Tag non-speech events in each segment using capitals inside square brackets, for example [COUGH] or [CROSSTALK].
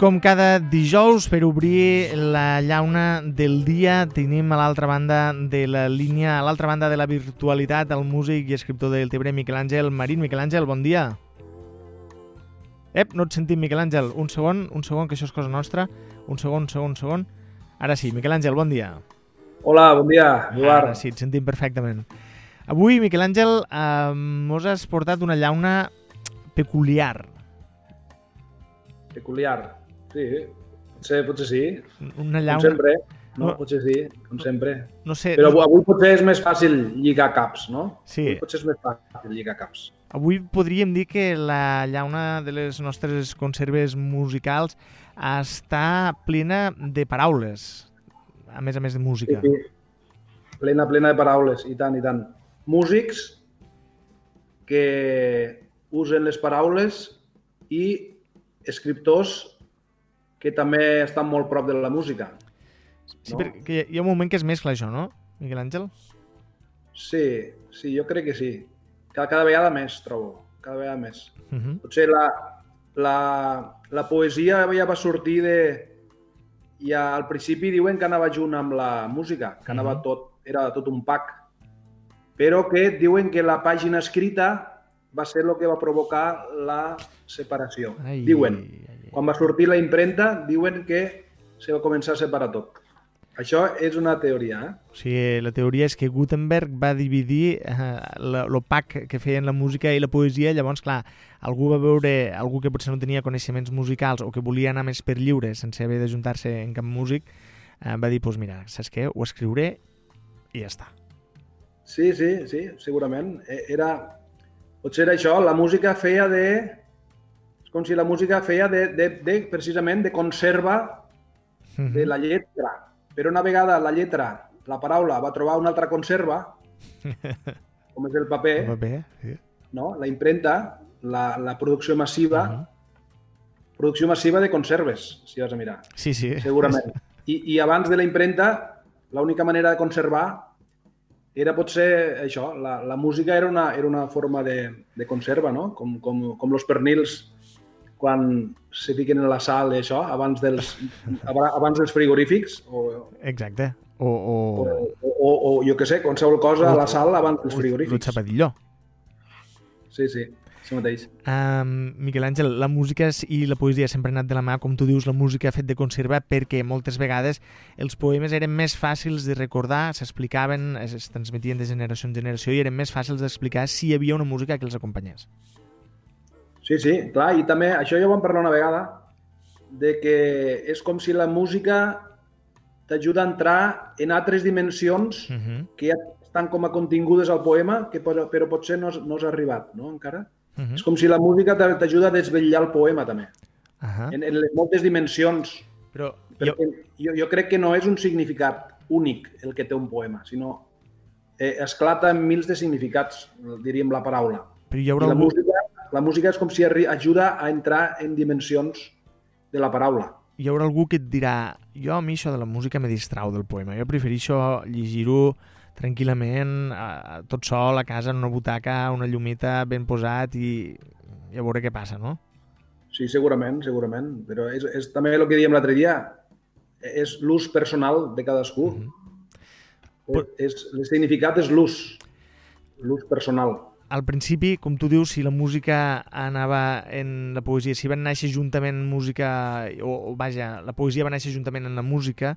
Com cada dijous, per obrir la llauna del dia, tenim a l'altra banda de la línia, a l'altra banda de la virtualitat, el músic i escriptor del Tebre, Miquel Àngel Marín. Miquel Àngel, bon dia. Ep, no et sentim, Miquel Àngel. Un segon, un segon, que això és cosa nostra. Un segon, un segon, un segon. Ara sí, Miquel Àngel, bon dia. Hola, bon dia, Eduard. Ara sí, et sentim perfectament. Avui, Miquel Àngel, eh, mos has portat una llauna peculiar. Peculiar. Sí, potser, potser sí. Una Com llauna... sempre. No, No. potser sí, com sempre. No sé, Però avui- avui potser és més fàcil lligar caps, no? Sí. Avui potser és més fàcil lligar caps. Avui podríem dir que la llauna de les nostres conserves musicals està plena de paraules, a més a més de Sí, música. sí. Plena, plena de paraules, i tant, i tant. Músics que usen les paraules i escriptors que també estan molt prop de la música. Sí, no? perquè hi ha un moment que es mescla això, no, Miquel Àngel? Sí, sí, jo crec que sí. Cada, cada vegada més, trobo. Cada vegada més. Uh -huh. Potser la, la, la poesia ja va sortir de... Ja al principi diuen que anava junt amb la música, que anava Mhm. tot, era tot un pack. Però que diuen que la pàgina escrita va ser el que va provocar la separació. Ai, diuen. Quan va sortir la impremta, diuen que se va començar a separar tot. Això és una teoria, eh? O sigui, la teoria és que Gutenberg va dividir eh, l'opac que feien la música i la poesia, llavors, clar, algú va veure, algú que potser no tenia coneixements musicals o que volia anar més per lliure sense haver d'ajuntar-se en cap músic, eh, va dir, doncs pues mira, saps què? Ho escriuré i ja està. Sí, sí, sí, segurament. Eh, Era... Potser era això, la música feia de... És com si la música feia de, de, de precisament de conserva Mhm. de la lletra. Però una vegada la lletra, la paraula, va trobar una altra conserva, [LAUGHS] com és el paper, Va bé, sí. no? la impremta, la, la producció massiva, Mhm. producció massiva de conserves, si vas a mirar, Sí, sí. segurament. I, I abans de la impremta, l'única manera de conservar era potser això, la, la música era una, era una forma de, de conserva, no? Com, com, com los pernils quan se fiquen en la sal i això, abans dels, aba- abans dels frigorífics, o, Exacte. O, o, o, o, o jo què sé, qualsevol cosa a la sal abans dels o el frigorífics. xapadilló. Sí, sí, mateix. Um, Miquel Àngel, la música i la poesia sempre han anat de la mà, com tu dius, la música ha fet de conserva perquè moltes vegades els poemes eren més fàcils de recordar, s'explicaven, es, es transmetien de generació en generació i eren més fàcils d'explicar si hi havia una música que els acompanyés. Sí, sí, clar, i també, això ja ho vam parlar una vegada, de que és com si la música t'ajuda a entrar en altres dimensions Uh -huh. que ja estan com a contingudes al poema, que, però, però potser no, no has arribat, no, encara? Uh -huh. És com si la música t'a- t'ajuda a desvetllar el poema, també, Uh -huh. en, en les moltes dimensions. Però jo, jo, jo crec que no és un significat únic el que té un poema, sinó eh, esclata en mils de significats, diríem la paraula. però hi I haurà la algú... música, la música és com si ajuda a entrar en dimensions de la paraula. hi haurà algú que et dirà jo a mi això de la música me distrau del poema, jo prefereixo llegir-ho tranquil·lament, a, a, tot sol, a casa, en una butaca, una llumita ben posat i, i a veure què passa, no? Sí, segurament, segurament. Però és, és també el que dèiem l'altre dia. És l'ús personal de cadascú. Mhm. és, és, el significat és l'ús. L'ús personal. Al principi, com tu dius, si la música anava en la poesia, si van néixer juntament música, o, o vaja, la poesia va néixer juntament en la música,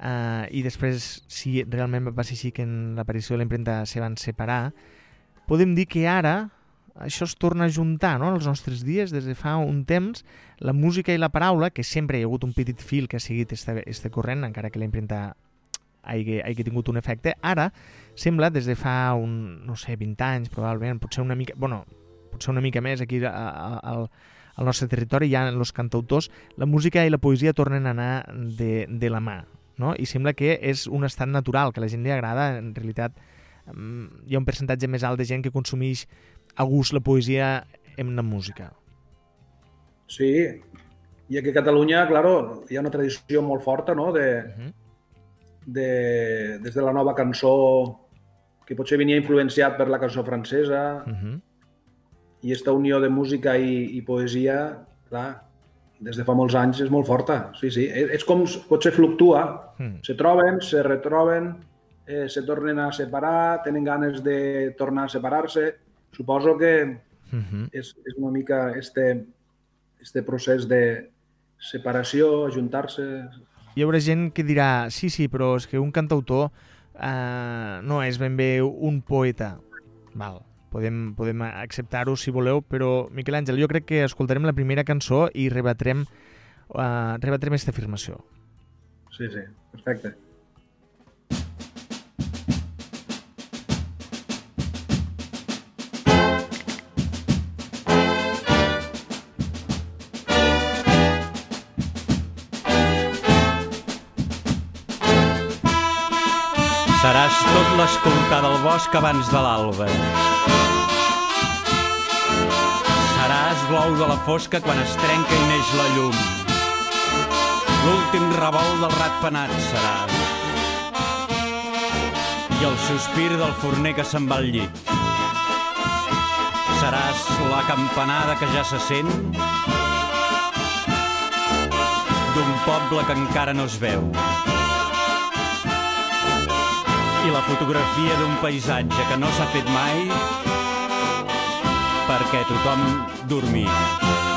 eh, i després, si realment va ser així que en l'aparició de la impremta se van separar, podem dir que ara això es torna a juntar no? als nostres dies, des de fa un temps, la música i la paraula, que sempre hi ha hagut un petit fil que ha seguit este, este corrent, encara que la impremta hagi, hagi tingut un efecte, ara sembla des de fa un, no sé, 20 anys probablement, potser una mica, bueno, potser una mica més aquí a, a, al, al nostre territori, ja en els cantautors, la música i la poesia tornen a anar de, de la mà, no? I sembla que és un estat natural, que a la gent li agrada, en realitat mm, hi ha un percentatge més alt de gent que consumeix a gust la poesia en la música. Sí. I aquí a Catalunya, claro, hi ha una tradició molt forta, no?, de, Uh -huh. de, des de la nova cançó que potser venia influenciat per la cançó francesa Uh -huh. i aquesta unió de música i, i poesia, clar, des de fa molts anys és molt forta. Sí, sí. És, és com potser fluctua. Mm. Se troben, se retroben, eh, se tornen a separar, tenen ganes de tornar a separar-se. Suposo que mm -hmm. és, és una mica este, este procés de separació, ajuntar-se... Hi haurà gent que dirà, sí, sí, però és que un cantautor eh, no és ben bé un poeta. Val, podem, podem acceptar-ho si voleu, però Miquel Àngel, jo crec que escoltarem la primera cançó i rebatrem, uh, rebatrem aquesta afirmació. Sí, sí, perfecte. L'escoltar del bosc abans de l'alba. Seràs glou de la fosca quan es trenca i neix la llum. L'últim revolt del rat penat seràs. I el sospir del forner que se'n va al llit. Seràs la campanada que ja se sent d'un poble que encara no es veu i la fotografia d'un paisatge que no s'ha fet mai perquè tothom dormia.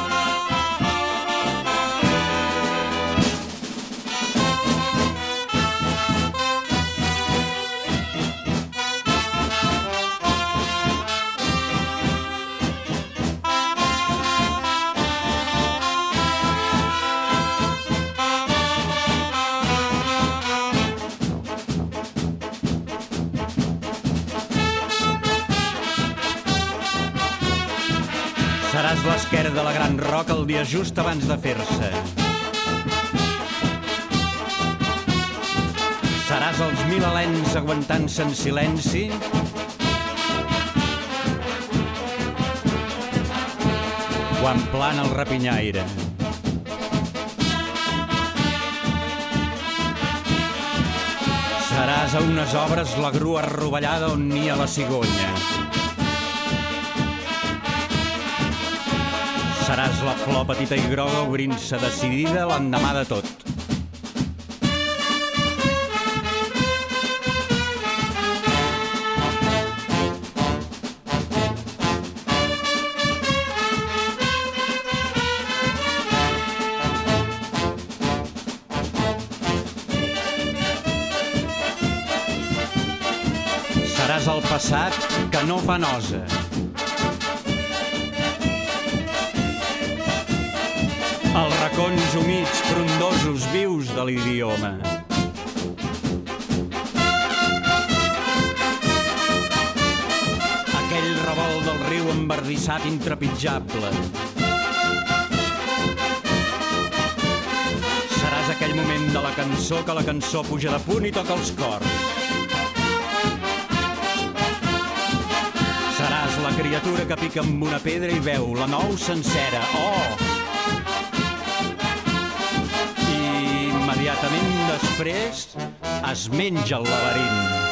La gran roca el dia just abans de fer-se. Seràs els mil alens aguantant-se en silenci quan plana el rapinyaire. Seràs a unes obres la grua rovellada on nia la cigonya. Seràs la flor petita i groga obrint-se decidida l'endemà de tot. Seràs el passat que no fa nosa. Racons humits, frondosos, vius de l'idioma. Aquell revolt del riu embardissat intrepitjable. Seràs aquell moment de la cançó que la cançó puja de punt i toca els cors. Seràs la criatura que pica amb una pedra i veu la nou sencera. Oh! Immediatament després es menja el laberint.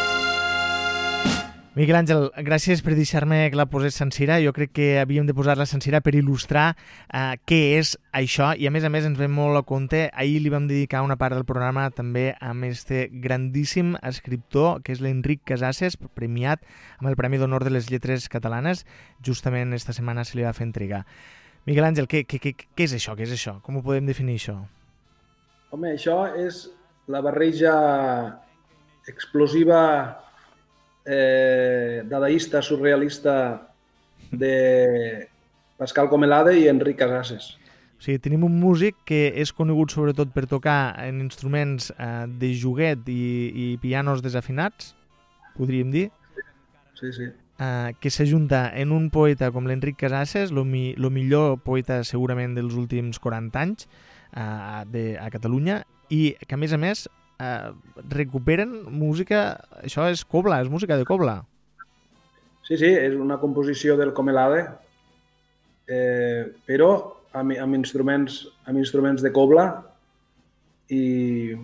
Miquel Àngel, gràcies per deixar-me que la posés sencera. Jo crec que havíem de posar-la sencera per il·lustrar eh, què és això i a més a més ens ve molt a compte. Ahir li vam dedicar una part del programa també a este grandíssim escriptor que és l'Enric Casases, premiat amb el Premi d'Honor de les Lletres Catalanes. Justament esta setmana se li va fer entrega. Miquel Àngel, què, què, què, què és això? Què és això? Com ho podem definir això? Home, això és la barreja explosiva eh, dadaista, surrealista de Pascal Comelade i Enric Casases. O sigui, tenim un músic que és conegut sobretot per tocar en instruments eh, de juguet i, i pianos desafinats, podríem dir. Sí, sí. Eh, que s'ajunta en un poeta com l'Enric Casases, el mi, lo millor poeta segurament dels últims 40 anys, uh, de, a Catalunya i que a més a més uh, recuperen música, això és cobla, és música de cobla. Sí, sí, és una composició del Comelade, eh, però amb, amb, instruments, amb instruments de cobla i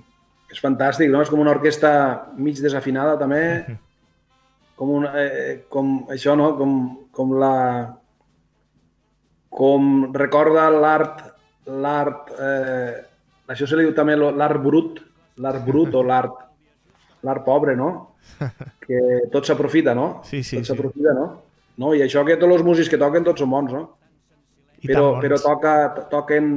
és fantàstic, no? És com una orquestra mig desafinada també, com, una, eh, com això, no? Com, com la... com recorda l'art l'art... Eh, això se li diu també l'art brut, l'art brut o l'art l'art pobre, no? [LAUGHS] Que tot s'aprofita, no? Sí, sí, Tot sí. s'aprofita, no? no? I això que tots els músics que toquen tots són bons, no? I però, tan però bons. toca, toquen,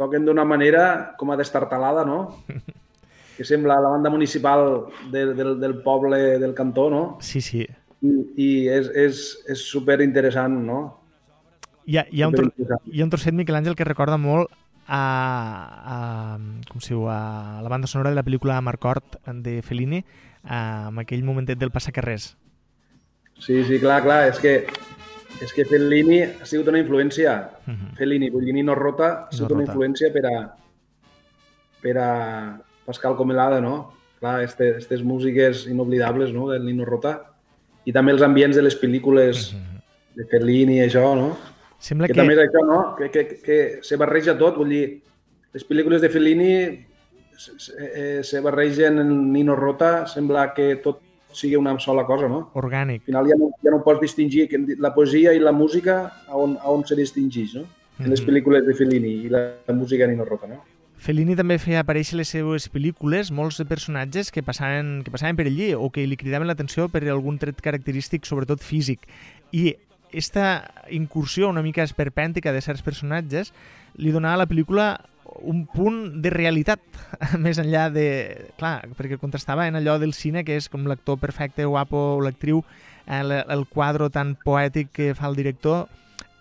toquen d'una manera com a destartalada, no? [LAUGHS] que sembla la banda municipal de, del, del poble del cantó, no? Sí, sí. I, i és, és, és super interessant, no? Hi ha, hi ha, un, tro hi ha un trosset, Miquel Àngel, que recorda molt a, a, com si diu, a la banda sonora de la pel·lícula Marcort de Fellini, a, amb aquell momentet del passacarrers. Sí, sí, clar, clar, és que, és que Fellini ha sigut una influència. Mhm. Fellini, vull dir, Nino Rota ha sigut Rota. una influència per a, per a Pascal Comelada, no? Clar, este, estes músiques inoblidables, no?, del Nino Rota. I també els ambients de les pel·lícules de Fellini i això, no? Sembla que, que... també és això, no? Que, que, que se barreja tot, vull dir, les pel·lícules de Fellini se, se, eh, se barregen en Nino Rota, sembla que tot sigui una sola cosa, no? orgànic. Al final ja no, ja no pots distingir que la poesia i la música a on, a on se distingeix, no? En les Mhm. pel·lícules de Fellini i la, la música de Nino Rota, no? Fellini també feia aparèixer les seues pel·lícules molts personatges que passaven, que passaven per allí o que li cridaven l'atenció per algun tret característic, sobretot físic. I esta incursió una mica esperpèntica de certs personatges li donava a la pel·lícula un punt de realitat [LAUGHS] més enllà de... Clar, perquè contrastava en allò del cine, que és com l'actor perfecte, guapo, o l'actriu, eh, el, el quadre tan poètic que fa el director,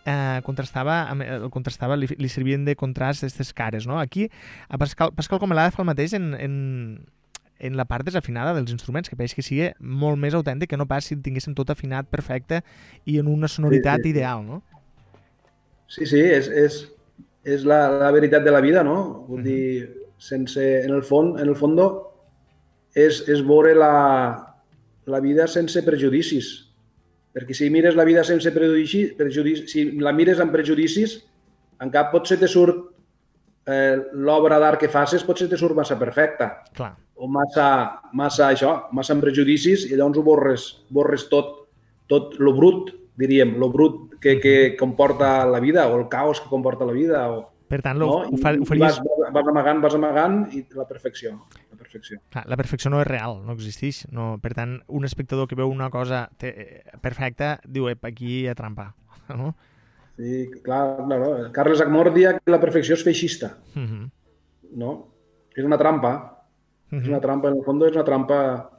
eh, contrastava, amb, el contrastava li, li servien de contrast aquestes cares, no? Aquí, a Pascal, Pascal Comelada fa el mateix en, en, en la part desafinada dels instruments, que pareix que sigui molt més autèntic que no pas si el tinguéssim tot afinat perfecte i en una sonoritat Sí, sí, ideal, no? Sí, sí, és, és, és la, la veritat de la vida, no? Vull Mhm. dir, sense, en el fons, en el fondo, és, és veure la, la vida sense prejudicis. Perquè si mires la vida sense prejudicis, prejudicis si la mires amb prejudicis, en cap potser te surt eh, l'obra d'art que facis, potser te surt massa perfecta Clar. o massa, massa això, massa amb prejudicis i llavors ho borres, borres tot, tot lo brut, diríem, lo brut que, que comporta la vida o el caos que comporta la vida. O, Per tant, lo, no? ho, fa, ho faries... vas, vas amagant, vas amagant i la perfecció. La perfecció. Clar, la perfecció no és real, no existeix. No, per tant, un espectador que veu una cosa te, perfecta diu, ep, aquí hi ha trampa. [LAUGHS] No? Sí, clar, claro. Carles Acmor dia que la perfecció és feixista, Uh -huh. no? És una trampa. Uh És una trampa, en el fons és una trampa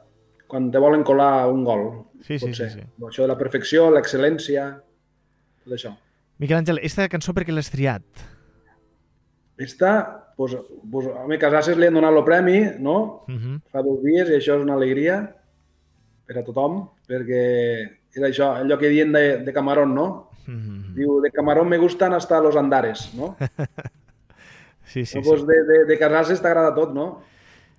quan te volen colar un gol. Sí, sí, sí, sí. Això de la perfecció, l'excel·lència, tot això. Miquel Àngel, esta cançó per què l'has triat? Esta, pues, pues, a mi Casases li han donat el premi, no? Uh -huh. Fa dos dies i això és una alegria per a tothom, perquè és això, allò que diuen de, de Camarón, no? Uh -huh. Diu, de Camarón me gustan hasta los andares, no? [LAUGHS] Sí, sí, no sí. pues de, de, de Casases t'agrada tot, no?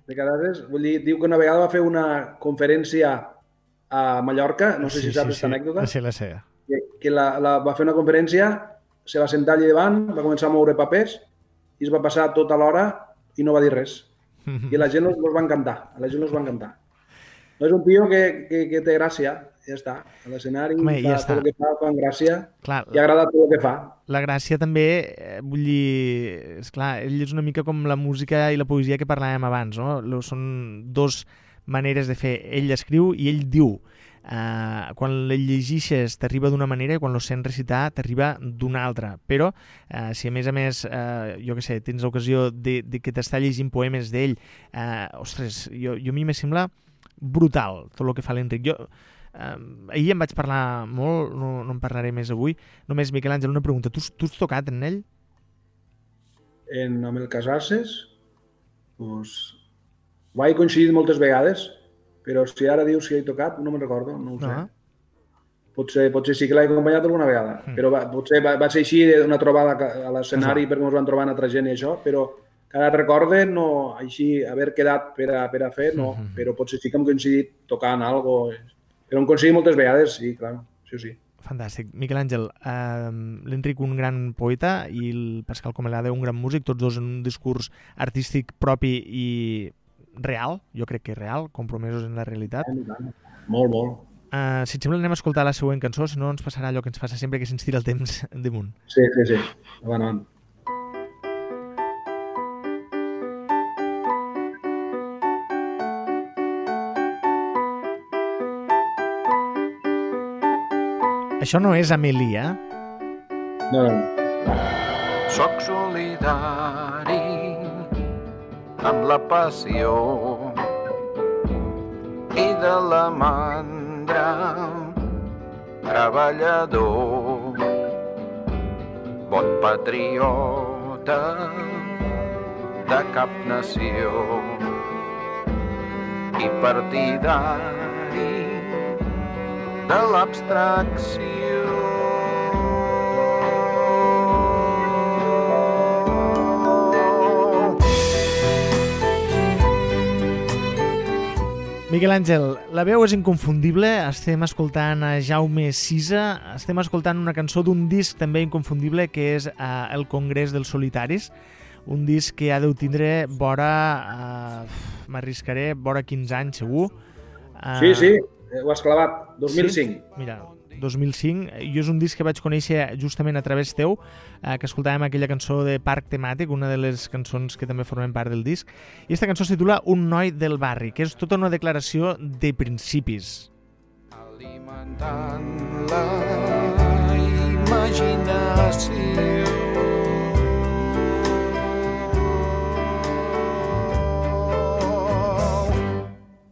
De Casases, vull dir, diu que una vegada va fer una conferència a Mallorca, no sé si saps aquesta anècdota, La sé, la sé. que, que la, la, va fer una conferència, se va sentar allà davant, va començar a moure papers i es va passar tota l'hora i no va dir res. I la gent els, els va encantar, a la gent els va encantar. No és un tio que, que, que té gràcia, ja està. A l'escenari fa ja tot està. el que fa, fa amb gràcia Clar, i agrada tot el que fa. la gràcia també, eh, vull dir, és clar, ell és una mica com la música i la poesia que parlàvem abans, no? Són dos maneres de fer. Ell escriu i ell diu. Uh, quan el llegixes t'arriba d'una manera i quan lo sents recitar t'arriba d'una altra. Però uh, si a més a més, uh, jo que sé, tens l'ocasió de, de que t'està llegint poemes d'ell, uh, ostres, jo, jo a mi me sembla brutal tot el que fa l'Enric. Jo, uh, ahir em vaig parlar molt, no, no en parlaré més avui, només, Miquel Àngel, una pregunta. Tu, tu has tocat en ell? En, amb el Casases, doncs, ho he coincidit moltes vegades, però si ara dius si he tocat, no me'n recordo, no ho sé. No. Potser, potser sí que l'he acompanyat alguna vegada, Mm. però va, potser va, va ser així una trobada a l'escenari perquè ens van trobar altra gent i això, però que ara et recorde, no, així, haver quedat per a, per a fer, no, Mhm. però potser sí que hem coincidit tocant algo, però hem coincidit moltes vegades, sí, clar, sí sí. Fantàstic. Miquel Àngel, eh, l'Enric un gran poeta i el Pascal Comelada un gran músic, tots dos en un discurs artístic propi i real, jo crec que real, compromesos en la realitat. Molt, molt. Uh, si et sembla anem a escoltar la següent cançó, si no ens passarà allò que ens passa sempre que se'ns tira el temps [LAUGHS] damunt. Sí, sí, sí. Avant, avant. Això no és Amelie, eh? No, no. Soc solidari amb la passió i de la mandra treballador bon patriota de cap nació i partidari de l'abstracció. Miquel Àngel, la veu és inconfundible, estem escoltant a Jaume Sisa, estem escoltant una cançó d'un disc també inconfundible que és uh, El Congrés dels Solitaris, un disc que ha de tindre vora, uh, m'arriscaré, vora 15 anys segur. Uh, Sí, sí, ho has clavat. 2005. Sí? Mira, 2005. Jo és un disc que vaig conèixer justament a través teu, eh, que escoltàvem aquella cançó de Parc Temàtic, una de les cançons que també formen part del disc. I aquesta cançó es titula Un noi del barri, que és tota una declaració de principis. alimentant la imaginació.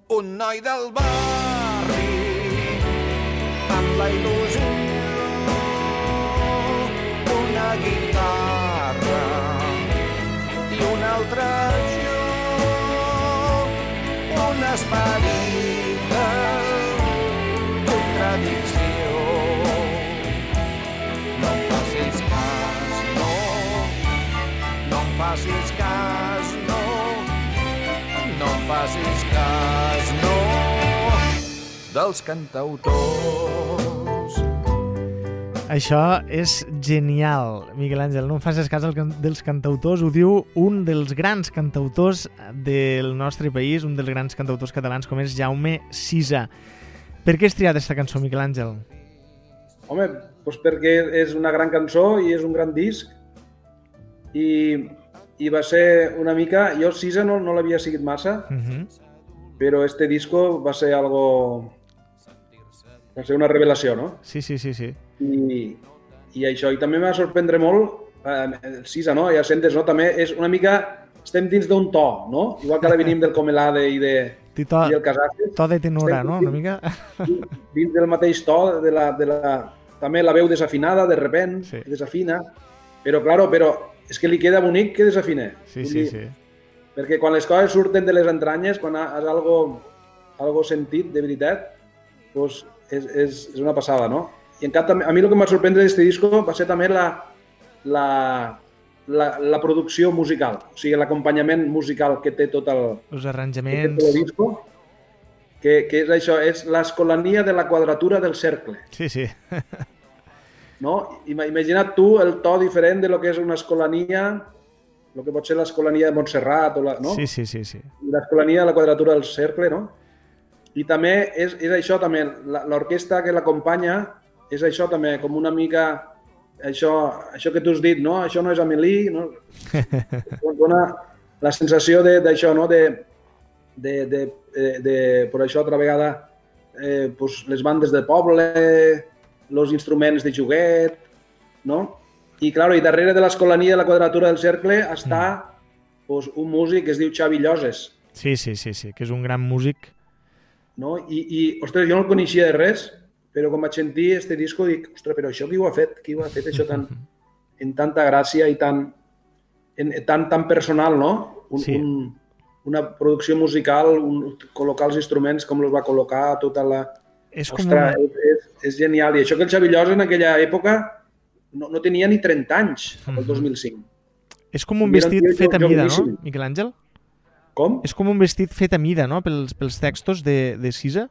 Un noi del barri la il·lusió una guitarra i un altre jo un esperit de contradicció. No em facis cas, no, no em facis cas, no, no em facis cas, no, dels cantautors. Això és genial, Miguel Àngel. No em facis cas dels cantautors. Ho diu un dels grans cantautors del nostre país, un dels grans cantautors catalans, com és Jaume Sisa. Per què has triat aquesta cançó, Miquel Àngel? Home, doncs perquè és una gran cançó i és un gran disc i, i va ser una mica... Jo Sisa no, no l'havia seguit massa, Uh -huh. però este disco va ser algo... va ser una revelació, no? Sí, sí, sí, sí. I, i això, i també em va sorprendre molt eh, el Sisa, no? Ja sentes, no? També és una mica... Estem dins d'un to, no? Igual que ara venim del Comelade i, de, Té to, i el Casaques, to de tenora, Estem no? Una mica? [LAUGHS] dins del mateix to, de la, de la, també la veu desafinada, de repent, Sí. desafina, però, claro, però és que li queda bonic que desafine. Sí, Vull sí, dir, sí. Perquè quan les coses surten de les entranyes, quan has algo, algo sentit de veritat, doncs és, és, és una passada, no? I en cap, a mi el que em va sorprendre d'aquest disco va ser també la, la, la, la producció musical, o sigui, l'acompanyament musical que té tot el, Els que arranjaments... tot el disco, que, que és això, és l'escolania de la quadratura del cercle. Sí, sí. [LAUGHS] No? Ima- Imagina't tu el to diferent de lo que és una escolania, el que pot ser l'escolania de Montserrat, o la, no? Sí, sí, sí, sí. L'escolania de la quadratura del cercle, no? I també és, és això també, l'orquestra que l'acompanya és això també, com una mica això, això que tu has dit, no? Això no és Amélie, no? [LAUGHS] Dona la sensació de- d'això, no? De, de, de, de, de, per això altra vegada eh, pues, les bandes de poble, els instruments de joguet, no? I, claro, i darrere de l'escolania de la quadratura del cercle està pues, un músic que es diu Xavi Lloses, Sí, sí, sí, sí, que és un gran músic. No? I, i ostres, jo no el coneixia de res, però quan vaig sentir este disco dic, ostres, però això qui ho ha fet? Qui ho ha fet això tan, [LAUGHS] en tanta gràcia i tan, en, tan, tan personal, no? Un, Sí. un, una producció musical, un, col·locar els instruments com els va col·locar, tota la... És com Ostres, és, és, és genial. I això que el Xavi Llosa en aquella època no, no tenia ni 30 anys, el Mhm. 2005. És com un vestit fet a mida, no. Miquel Àngel? Com? És com un vestit fet a mida, no?, pels, pels textos de, de Sisa.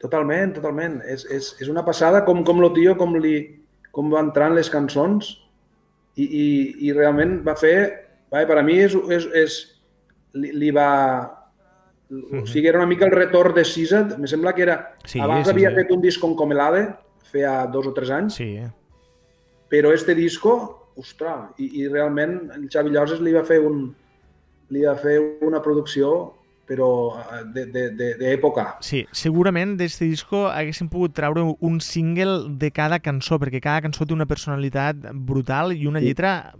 Totalment, totalment. És, és, és una passada com, com lo tio, com, li, com va entrant les cançons i, i, i realment va fer... Va, per a mi és, és, és, li, li va... O sigui, era una mica el retorn de Sisa. Me sembla que era... Sí, Abans sí, havia sí. fet un disc con Comelade, feia dos o tres anys, Sí, eh? però este disco, ostres, i, i realment el Xavi Lloses li va fer un li va fer una producció però eh, d'època. Sí, segurament d'este disco haguéssim pogut treure un single de cada cançó, perquè cada cançó té una personalitat brutal i una Sí. lletra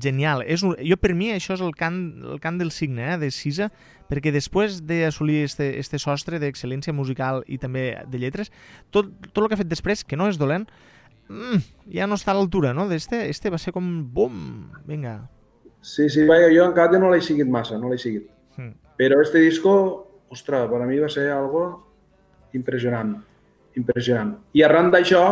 genial. És un, jo, per mi, això és el cant, el cant del signe, eh, de Sisa, perquè després d'assolir este, este sostre d'excel·lència musical i també de lletres, tot, tot el que ha fet després, que no és dolent, mm, ja no està a l'altura, no? D'este este va ser com, bum, vinga. Sí, sí, vaja, jo encara no l'he seguit massa, no l'he seguit. Mm. Però este disco, ostres, per a mi va ser algo impressionant, impressionant. I arran d'això,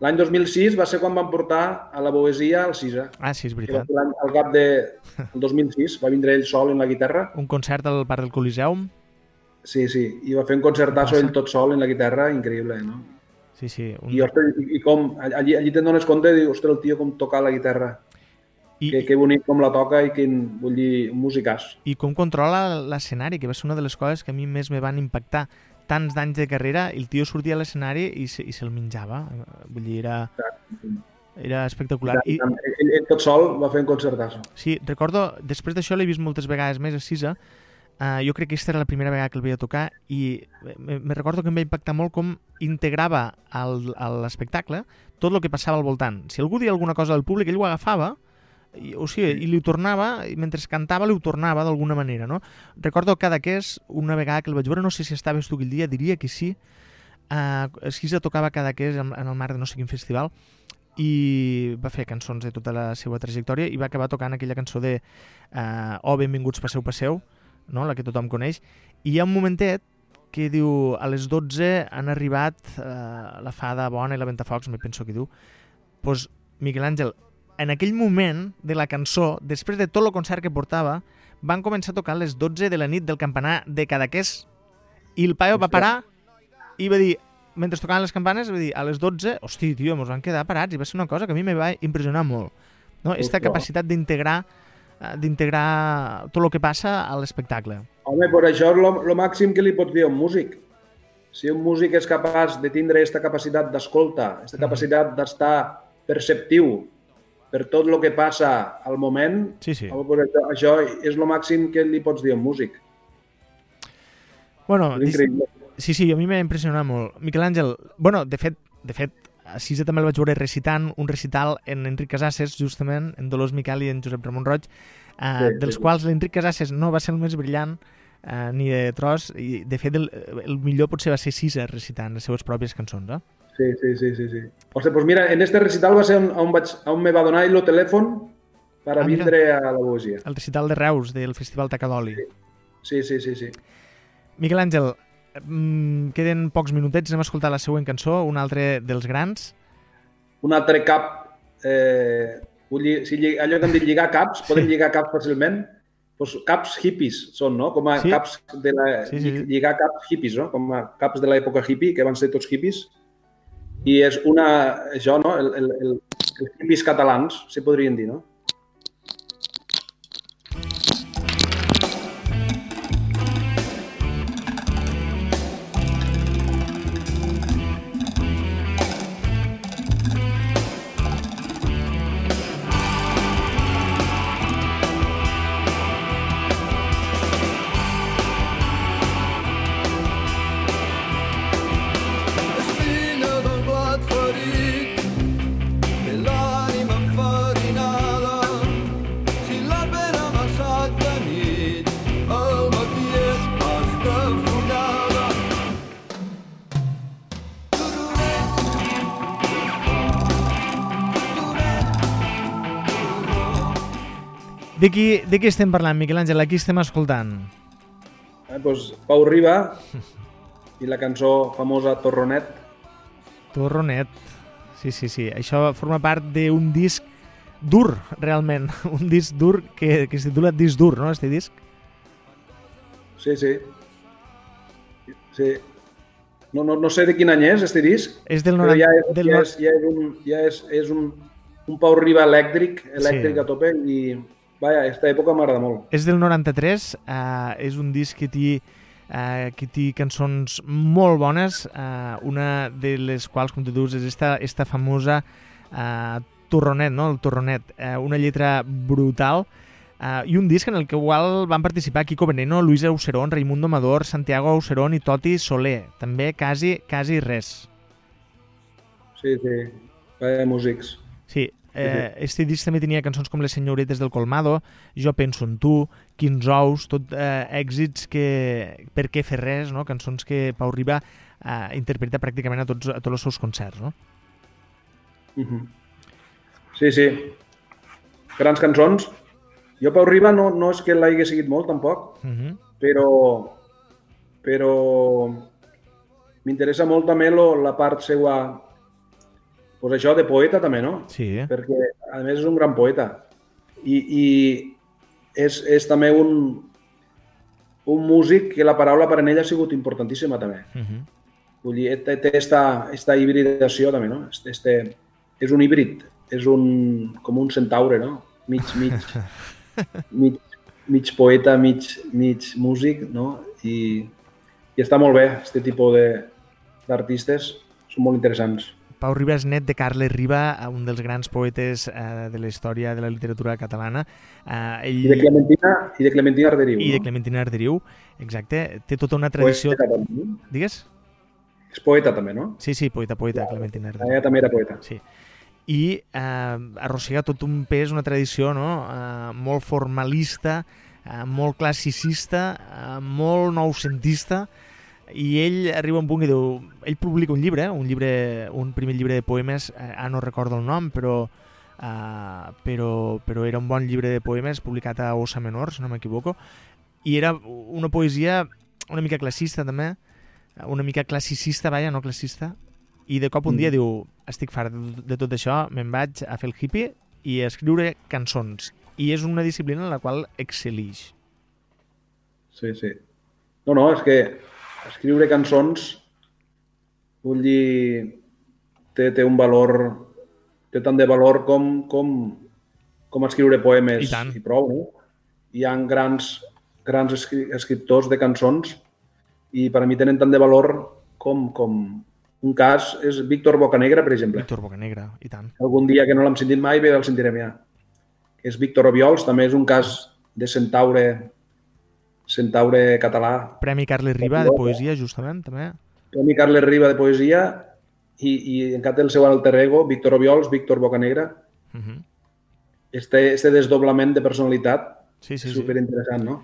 l'any 2006 va ser quan van portar a la Boesia al Cisa. Ah, sí, és veritat. Al cap de el 2006 va vindre ell sol en la guitarra. Un concert al Parc del Coliseum. Sí, sí, i va fer un concertazo Passa. ell tot sol en la guitarra, increïble, no? Sí, sí. Un... I, ostres, i, i com, allí, allí te'n dones compte, dius, ostres, el tio com toca la guitarra, I, que, que bonic com la toca i quin, vull dir, un musicàs. i com controla l'escenari, que va ser una de les coses que a mi més me van impactar. Tants d'anys de carrera, el tio sortia a l'escenari i, se, i se'l menjava. Vull dir, era, era espectacular. I, Ell, ell tot sol va fer un concertazo. sí, recordo, després d'això l'he vist moltes vegades més a Sisa, uh, jo crec que aquesta era la primera vegada que el veia tocar i me, me recordo que em va impactar molt com integrava al, a l'espectacle tot el que passava al voltant. Si algú dia alguna cosa del públic, ell ho agafava i, o sigui, i li ho tornava, i mentre cantava li ho tornava d'alguna manera, no? Recordo cada que és, una vegada que el vaig veure, no sé si estaves tu aquell dia, diria que sí, uh, Esquisa tocava cada que és en, en el marc de no sé quin festival i va fer cançons de tota la seva trajectòria i va acabar tocant aquella cançó de uh, Oh, benvinguts, passeu, passeu, no? la que tothom coneix, i hi ha un momentet que diu a les 12 han arribat uh, la fada bona i la ventafocs, me penso que diu, pues, Miquel Àngel, en aquell moment de la cançó, després de tot el concert que portava, van començar a tocar a les 12 de la nit del campanar de Cadaqués i el paio va parar i va dir, mentre tocaven les campanes, va dir, a les 12, hosti, tio, mos van quedar parats i va ser una cosa que a mi me va impressionar molt. No? Esta capacitat d'integrar eh, d'integrar tot el que passa a l'espectacle. Home, per això és el màxim que li pots dir a un músic. Si un músic és capaç de tindre aquesta capacitat d'escolta, aquesta Mhm. capacitat d'estar perceptiu per tot el que passa al moment, Sí, sí. això, és el màxim que li pots dir a un músic. Bueno, És dis- increïble. Sí, sí, a mi m'ha impressionat molt. Miquel Àngel, bueno, de fet, de fet, a Sisa també el vaig veure recitant un recital en Enric Casasses, justament, en Dolors Miquel i en Josep Ramon Roig, eh, Sí, sí, dels sí. quals l'Enric Casasses no va ser el més brillant eh, ni de tros, i de fet el, el millor potser va ser Sisa recitant les seves pròpies cançons, eh? Sí, sí, sí, sí, sí. Ostres, pues mira, en este recital va ser on, on, vaig, on me va donar el telèfon per Ah, vindre a la Boesia. El recital de Reus del Festival Tacadoli. Sí, sí, sí, sí. Miquel Àngel, mm, queden pocs minutets, anem a escoltar la següent cançó, un altre dels grans. Un altre cap, eh, si allò que hem dit lligar caps, podem lligar caps fàcilment, doncs caps hippies són, no? Com a Sí. caps de la... Sí, sí, sí. Lligar caps hippies, no? Com a caps de l'època hippie, que van ser tots hippies. I és una... Això, no? El, el, el, els hippies catalans, se podrien dir, no? De qui, de qui estem parlant, Miquel Àngel? A qui estem escoltant? Eh, doncs Pau Riba i la cançó famosa Torronet. Torronet. Sí, sí, sí. Això forma part d'un disc dur, realment. [LAUGHS] Un disc dur que, que es titula Disc dur, no?, este disc. Sí, sí. Sí. No, no, no sé de quin any és, este disc, És del, però 90, ja és, del ja és, ja és, un, ja és, és un, un Pau Riba elèctric, elèctric Sí. a tope i, vaja, aquesta època m'agrada molt. és del 93, eh, és un disc que té, eh, que té cançons molt bones, eh, una de les quals, com tu dius, és esta, esta famosa eh, Torronet, no? el Torronet, eh, una lletra brutal, Uh, I un disc en el que igual van participar Kiko Veneno, Luis Aucerón, Raimundo Amador, Santiago Aucerón i Toti Soler. També quasi, quasi res. Sí, sí. Vaya músics. Sí, eh, este disc també tenia cançons com Les senyoretes del Colmado, Jo penso en tu, Quins ous, tot eh, èxits que... Per què fer res, no? Cançons que Pau Riba eh, interpreta pràcticament a tots, a tots els seus concerts, no? Mhm. Sí, sí. Grans cançons. Jo, Pau Riba, no, no és que l'hagi seguit molt, tampoc, Uh -huh. però, però m'interessa molt també lo, la part seva, pues això, de poeta també, no? Sí, eh? Perquè, a més, és un gran poeta. I, i és, és també un, un músic que la paraula per a ell ha sigut importantíssima també. Uh -huh. Vull dir, té, té esta, esta hibridació també, no? Este, este, és un híbrid, és un, com un centaure, no? Mig, mig, [LAUGHS] mig, mig poeta, mig, mig músic, no? I, i està molt bé, aquest tipus de- d'artistes, són molt interessants. Pau Riba és net de Carles Riba, eh, un dels grans poetes eh, de la història de la literatura catalana. Eh, ell... I de Clementina, i de Clementina Arderiu, I de no? Clementina Arderiu, exacte. Té tota una tradició... Poeta també? Digues? És poeta també, no? Sí, sí, poeta, poeta, Clementina Arderiu. Ella també era poeta. Sí. I eh, arrossega tot un pes, una tradició no? eh, molt formalista, eh, molt classicista, eh, molt noucentista, i ell arriba a un punt que diu... Ell publica un llibre, un llibre un primer llibre de poemes, eh, ara no recordo el nom, però, eh, però, però era un bon llibre de poemes publicat a Ossa Menor, si no m'equivoco, i era una poesia una mica classista també, una mica classicista, vaja, no classista, i de cop un dia Mm. diu estic fart de, de tot això, me'n vaig a fer el hippie i a escriure cançons. I és una disciplina en la qual excel·lix. Sí, sí. No, no, és que escriure cançons, vull dir, té, té un valor, té tant de valor com, com, com escriure poemes I tant. i prou, no? Hi ha grans, grans escri escriptors de cançons i per a mi tenen tant de valor com, com un cas és Víctor Bocanegra, per exemple. Víctor Bocanegra, i tant. Algun dia que no l'hem sentit mai, bé, el sentirem ja. És Víctor Obiols, també és un cas de centaure, centaure català. Premi Carles Riba de poesia, justament, també. Premi Carles Riba de poesia i, i encara té el seu alter ego, Víctor Obiols, Víctor Bocanegra. Uh -huh. Este, este desdoblament de personalitat Sí, sí, és sí. superinteressant, no?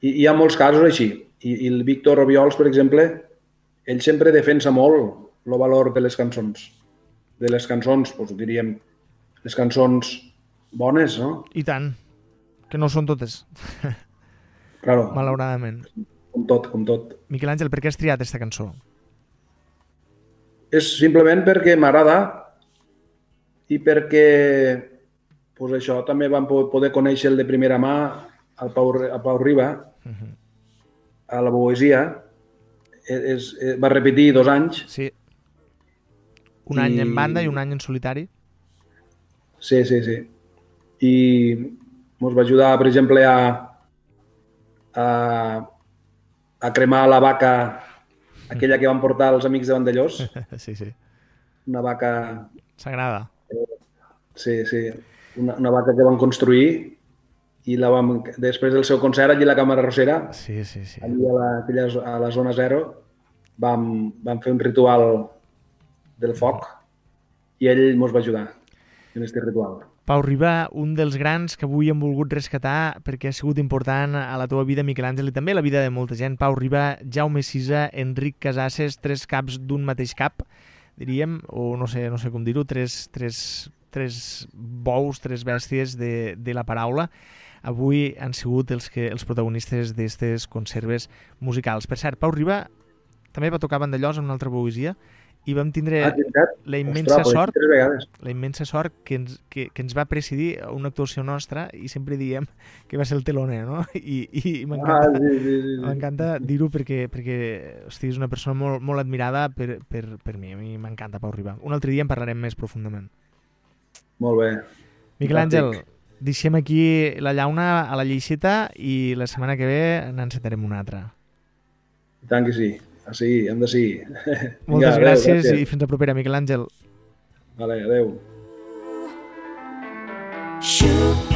I, I hi ha molts casos així. I, I el Víctor Obiols, per exemple, ell sempre defensa molt el valor de les cançons. De les cançons, doncs diríem, les cançons bones, no? I tant. Que no són totes, [LAUGHS] Claro, malauradament. com tot, com tot. Miquel Àngel, per què has triat aquesta cançó? És simplement perquè m'agrada i perquè pues això també vam po- poder conèixer el de primera mà al Pau, a Pau Riba, Uh -huh. a la poesia. És, és, va repetir dos anys. Sí. Un any en I- banda i un any en solitari. Sí, sí, sí. I ens va ajudar, per exemple, a, a, a cremar la vaca, aquella que van portar els amics de Vandellós, [LAUGHS] sí, sí. una vaca S'agrada. Sí, sí. Una, una vaca que van construir i la vam, després del seu concert allí a la Càmera Rossera, Sí, sí, sí. allí a la, aquella, a la zona zero, vam, vam fer un ritual del foc i ell ens va ajudar en aquest ritual. Pau Riba, un dels grans que avui hem volgut rescatar perquè ha sigut important a la teva vida, Miquel Àngel, i també a la vida de molta gent. Pau Riba, Jaume Sisa, Enric Casasses, tres caps d'un mateix cap, diríem, o no sé, no sé com dir-ho, tres, tres, tres bous, tres bèsties de, de la paraula. Avui han sigut els, que, els protagonistes d'aquestes conserves musicals. Per cert, Pau Riba també va tocar Vandellós en una altra poesia i vam tindre Ah, la immensa Ostres, sort la immensa sort que ens, que, que ens va presidir una actuació nostra i sempre diem que va ser el teloner, no? [LAUGHS] I, i Ah, m'encanta sí, sí, sí. sí. m'encanta dir-ho perquè, perquè hosti, és una persona molt, molt admirada per, per, per mi. A mi m'encanta Pau Riba. Un altre dia en parlarem més profundament. Molt bé. Miquel. Àngel, deixem aquí la llauna a la lleixeta i la setmana que ve n'encetarem una altra. I tant que sí. Ah, sí, hem de sí. Moltes adéu, gràcies, gràcies. i fins a propera, Miquel Àngel. Vale, adeu. Shoot